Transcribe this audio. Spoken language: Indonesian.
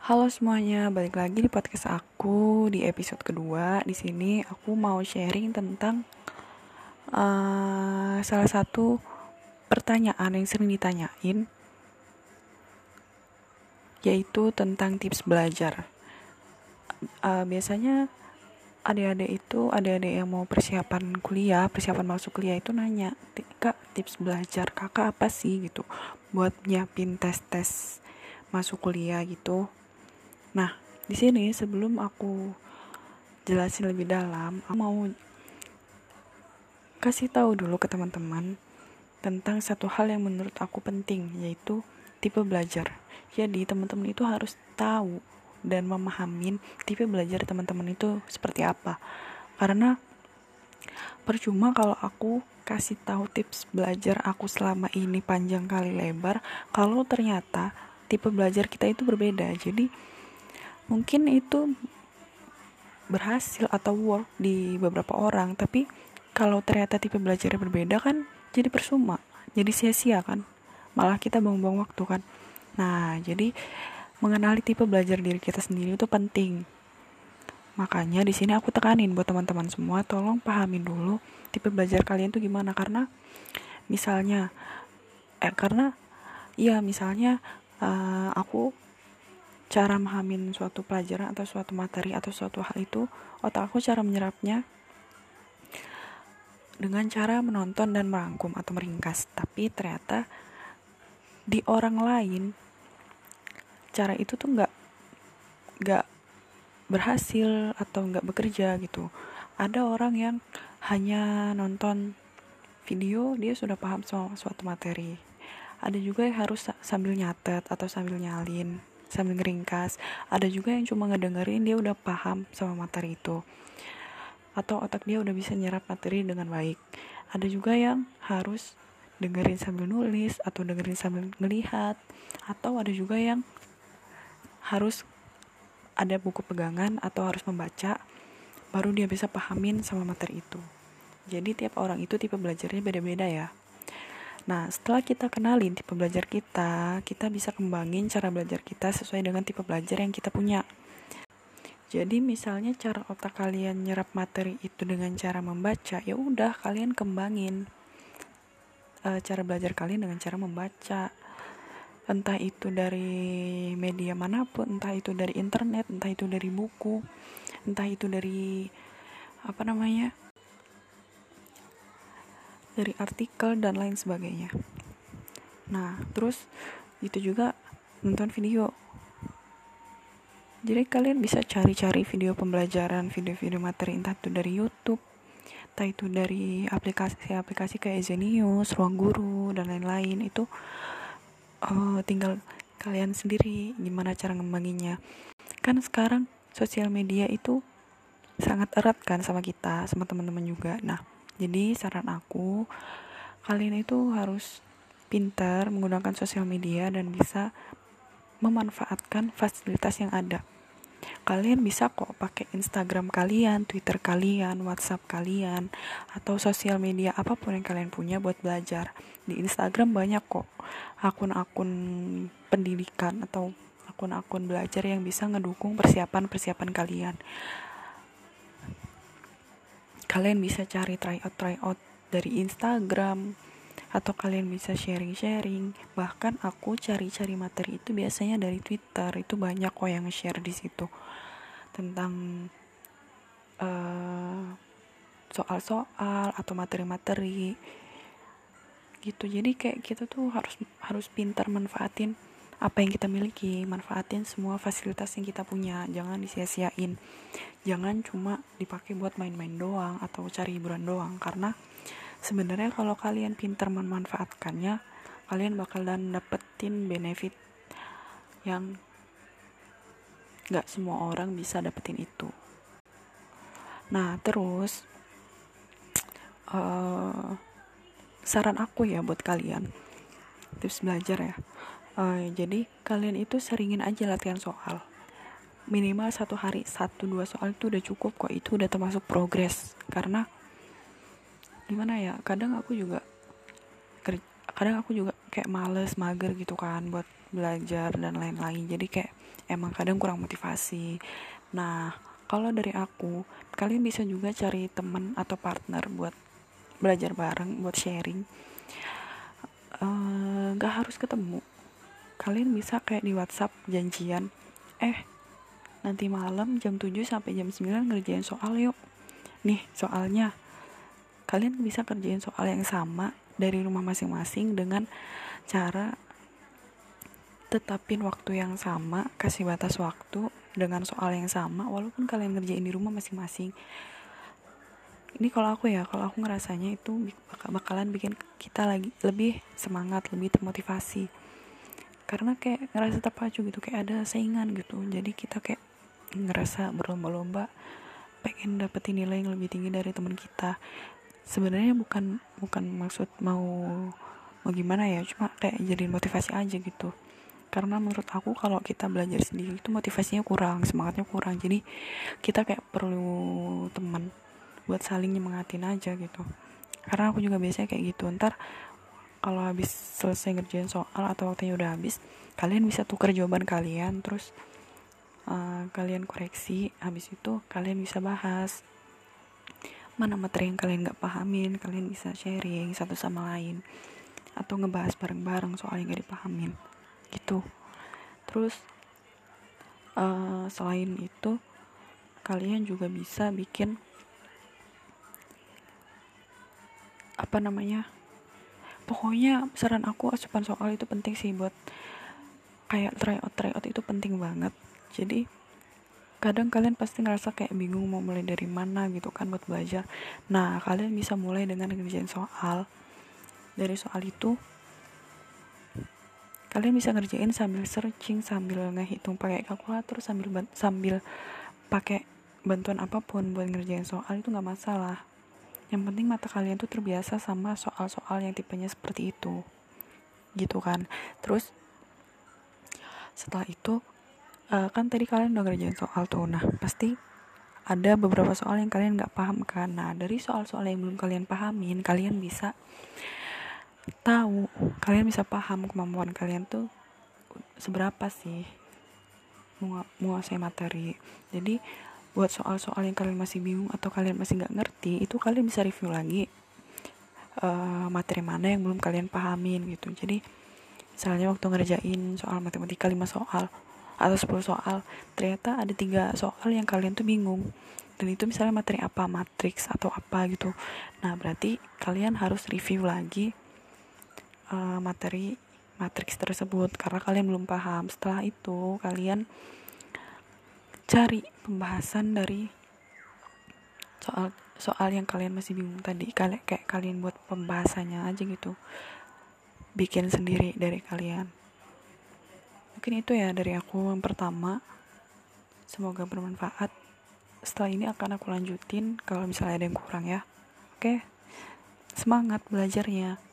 Halo semuanya, balik lagi di podcast aku di episode kedua. Di sini aku mau sharing tentang uh, salah satu pertanyaan yang sering ditanyain, yaitu tentang tips belajar. Uh, biasanya adik-adik itu adik-adik yang mau persiapan kuliah, persiapan masuk kuliah itu nanya, kak tips belajar kakak apa sih gitu, buat nyiapin tes-tes masuk kuliah gitu di sini sebelum aku jelasin lebih dalam, aku mau kasih tahu dulu ke teman-teman tentang satu hal yang menurut aku penting, yaitu tipe belajar. Jadi, teman-teman itu harus tahu dan memahamin tipe belajar teman-teman itu seperti apa. Karena percuma kalau aku kasih tahu tips belajar aku selama ini panjang kali lebar kalau ternyata tipe belajar kita itu berbeda. Jadi mungkin itu berhasil atau work di beberapa orang tapi kalau ternyata tipe belajarnya berbeda kan jadi percuma jadi sia-sia kan. Malah kita buang-buang waktu kan. Nah jadi mengenali tipe belajar diri kita sendiri itu penting. Makanya di sini aku tekanin buat teman-teman semua tolong pahamin dulu tipe belajar kalian tuh gimana. Karena misalnya eh karena ya misalnya uh, aku cara memahamin suatu pelajaran atau suatu materi atau suatu hal itu otak aku cara menyerapnya dengan cara menonton dan merangkum atau meringkas. Tapi ternyata di orang lain cara itu tuh nggak nggak berhasil atau nggak bekerja gitu. Ada orang yang hanya nonton video dia sudah paham soal suatu materi. Ada juga yang harus sambil nyatet atau sambil nyalin sambil ngeringkas. Ada juga yang cuma ngedengerin dia udah paham sama materi itu. Atau otak dia udah bisa nyerap materi dengan baik. Ada juga yang harus dengerin sambil nulis atau dengerin sambil ngelihat. Atau ada juga yang harus ada buku pegangan atau harus membaca baru dia bisa pahamin sama materi itu. Jadi tiap orang itu tipe belajarnya beda-beda ya Nah, setelah kita kenalin tipe belajar kita, kita bisa kembangin cara belajar kita sesuai dengan tipe belajar yang kita punya. Jadi misalnya cara otak kalian nyerap materi itu dengan cara membaca, ya udah kalian kembangin e, cara belajar kalian dengan cara membaca. Entah itu dari media mana pun, entah itu dari internet, entah itu dari buku, entah itu dari apa namanya? Dari artikel dan lain sebagainya. Nah terus itu juga nonton video. Jadi kalian bisa cari-cari video pembelajaran video-video materi entah itu dari YouTube entah itu dari aplikasi-aplikasi kayak Zenius, Ruang Guru dan lain-lain. Itu uh, tinggal kalian sendiri gimana cara ngembanginnya kan sekarang sosial media itu sangat erat kan sama kita sama teman-teman juga. Nah jadi saran aku kalian itu harus pintar menggunakan sosial media dan bisa memanfaatkan fasilitas yang ada kalian bisa kok pakai Instagram kalian, Twitter kalian, WhatsApp kalian, atau sosial media apa pun yang kalian punya buat belajar. Di Instagram banyak kok akun-akun pendidikan atau akun-akun belajar yang bisa ngedukung persiapan-persiapan kalian kalian bisa cari tryout tryout dari Instagram atau kalian bisa sharing-sharing. Bahkan aku cari-cari materi itu biasanya dari Twitter. Itu banyak kok yang share di situ. Tentang uh, soal-soal atau materi-materi. Gitu. Jadi kayak kita tuh harus harus pintar manfaatin apa yang kita miliki manfaatin semua fasilitas yang kita punya. Jangan disia-siain. Jangan cuma dipakai buat main-main doang atau cari hiburan doang. Karena sebenarnya kalau kalian pintar memanfaatkannya kalian bakalan dapetin benefit yang gak semua orang bisa dapetin itu. Nah terus uh, saran aku ya buat kalian. Tips belajar ya uh, jadi kalian itu seringin aja latihan soal. Minimal satu hari satu dua soal itu udah cukup kok. Itu udah termasuk progres. Karena gimana ya kadang aku juga kadang aku juga kayak males mager gitu kan buat belajar dan lain-lain. Jadi kayak emang kadang kurang motivasi. Nah kalau dari aku kalian bisa juga cari teman atau partner buat belajar bareng buat sharing. Uh, gak harus ketemu kalian bisa kayak di WhatsApp janjian eh nanti malam jam 7 sampai jam 9 ngerjain soal yuk. Nih soalnya kalian bisa kerjain soal yang sama dari rumah masing-masing dengan cara tetapin waktu yang sama kasih batas waktu dengan soal yang sama walaupun kalian ngerjain di rumah masing-masing. Ini kalau aku ya kalau aku ngerasanya itu bakalan bikin kita lagi lebih semangat lebih termotivasi karena kayak ngerasa terpacu gitu kayak ada saingan gitu. Jadi kita kayak ngerasa berlomba-lomba pengen dapetin nilai yang lebih tinggi dari teman kita. Sebenarnya bukan bukan maksud mau mau gimana ya cuma kayak jadi motivasi aja gitu. Karena menurut aku kalau kita belajar sendiri itu motivasinya kurang semangatnya kurang. Jadi kita kayak perlu teman buat saling nyemangatin aja gitu. Karena aku juga biasanya kayak gitu. Ntar kalau habis selesai ngerjain soal atau waktunya udah habis kalian bisa tukar jawaban kalian terus uh, kalian koreksi habis itu kalian bisa bahas mana materi yang kalian nggak pahamin kalian bisa sharing satu sama lain atau ngebahas bareng-bareng soal yang gak dipahamin gitu. Terus uh, selain itu kalian juga bisa bikin apa namanya pokoknya saran aku asupan soal itu penting sih buat kayak tryout tryout itu penting banget. Jadi kadang kalian pasti ngerasa kayak bingung mau mulai dari mana gitu kan buat belajar. Nah kalian bisa mulai dengan ngerjain soal. Dari soal itu kalian bisa ngerjain sambil searching sambil ngehitung pakai kalkulator sambil sambil pakai bantuan apa pun buat ngerjain soal itu nggak masalah yang penting mata kalian tuh terbiasa sama soal-soal yang tipenya seperti itu. Gitu kan. Terus setelah itu uh, kan tadi kalian udah ngerjain soal tuh. Nah pasti ada beberapa soal yang kalian nggak paham kan. Nah dari soal-soal yang belum kalian pahamin kalian bisa tahu kalian bisa paham kemampuan kalian tuh seberapa sih menguasai materi. Jadi buat soal-soal yang kalian masih bingung atau kalian masih nggak ngerti itu kalian bisa review lagi uh, materi mana yang belum kalian pahamin gitu. Jadi misalnya waktu ngerjain soal matematika 5 soal atau 10 soal ternyata ada tiga soal yang kalian tuh bingung. Dan itu misalnya materi apa? Matriks atau apa gitu. Nah berarti kalian harus review lagi uh, materi matriks tersebut karena kalian belum paham. Setelah itu kalian cari pembahasan dari soal soal yang kalian masih bingung tadi. Kayak kayak kalian buat pembahasannya aja gitu. Bikin sendiri dari kalian. Mungkin itu ya dari aku yang pertama. Semoga bermanfaat. Setelah ini akan aku lanjutin kalau misalnya ada yang kurang ya. Oke? Semangat belajarnya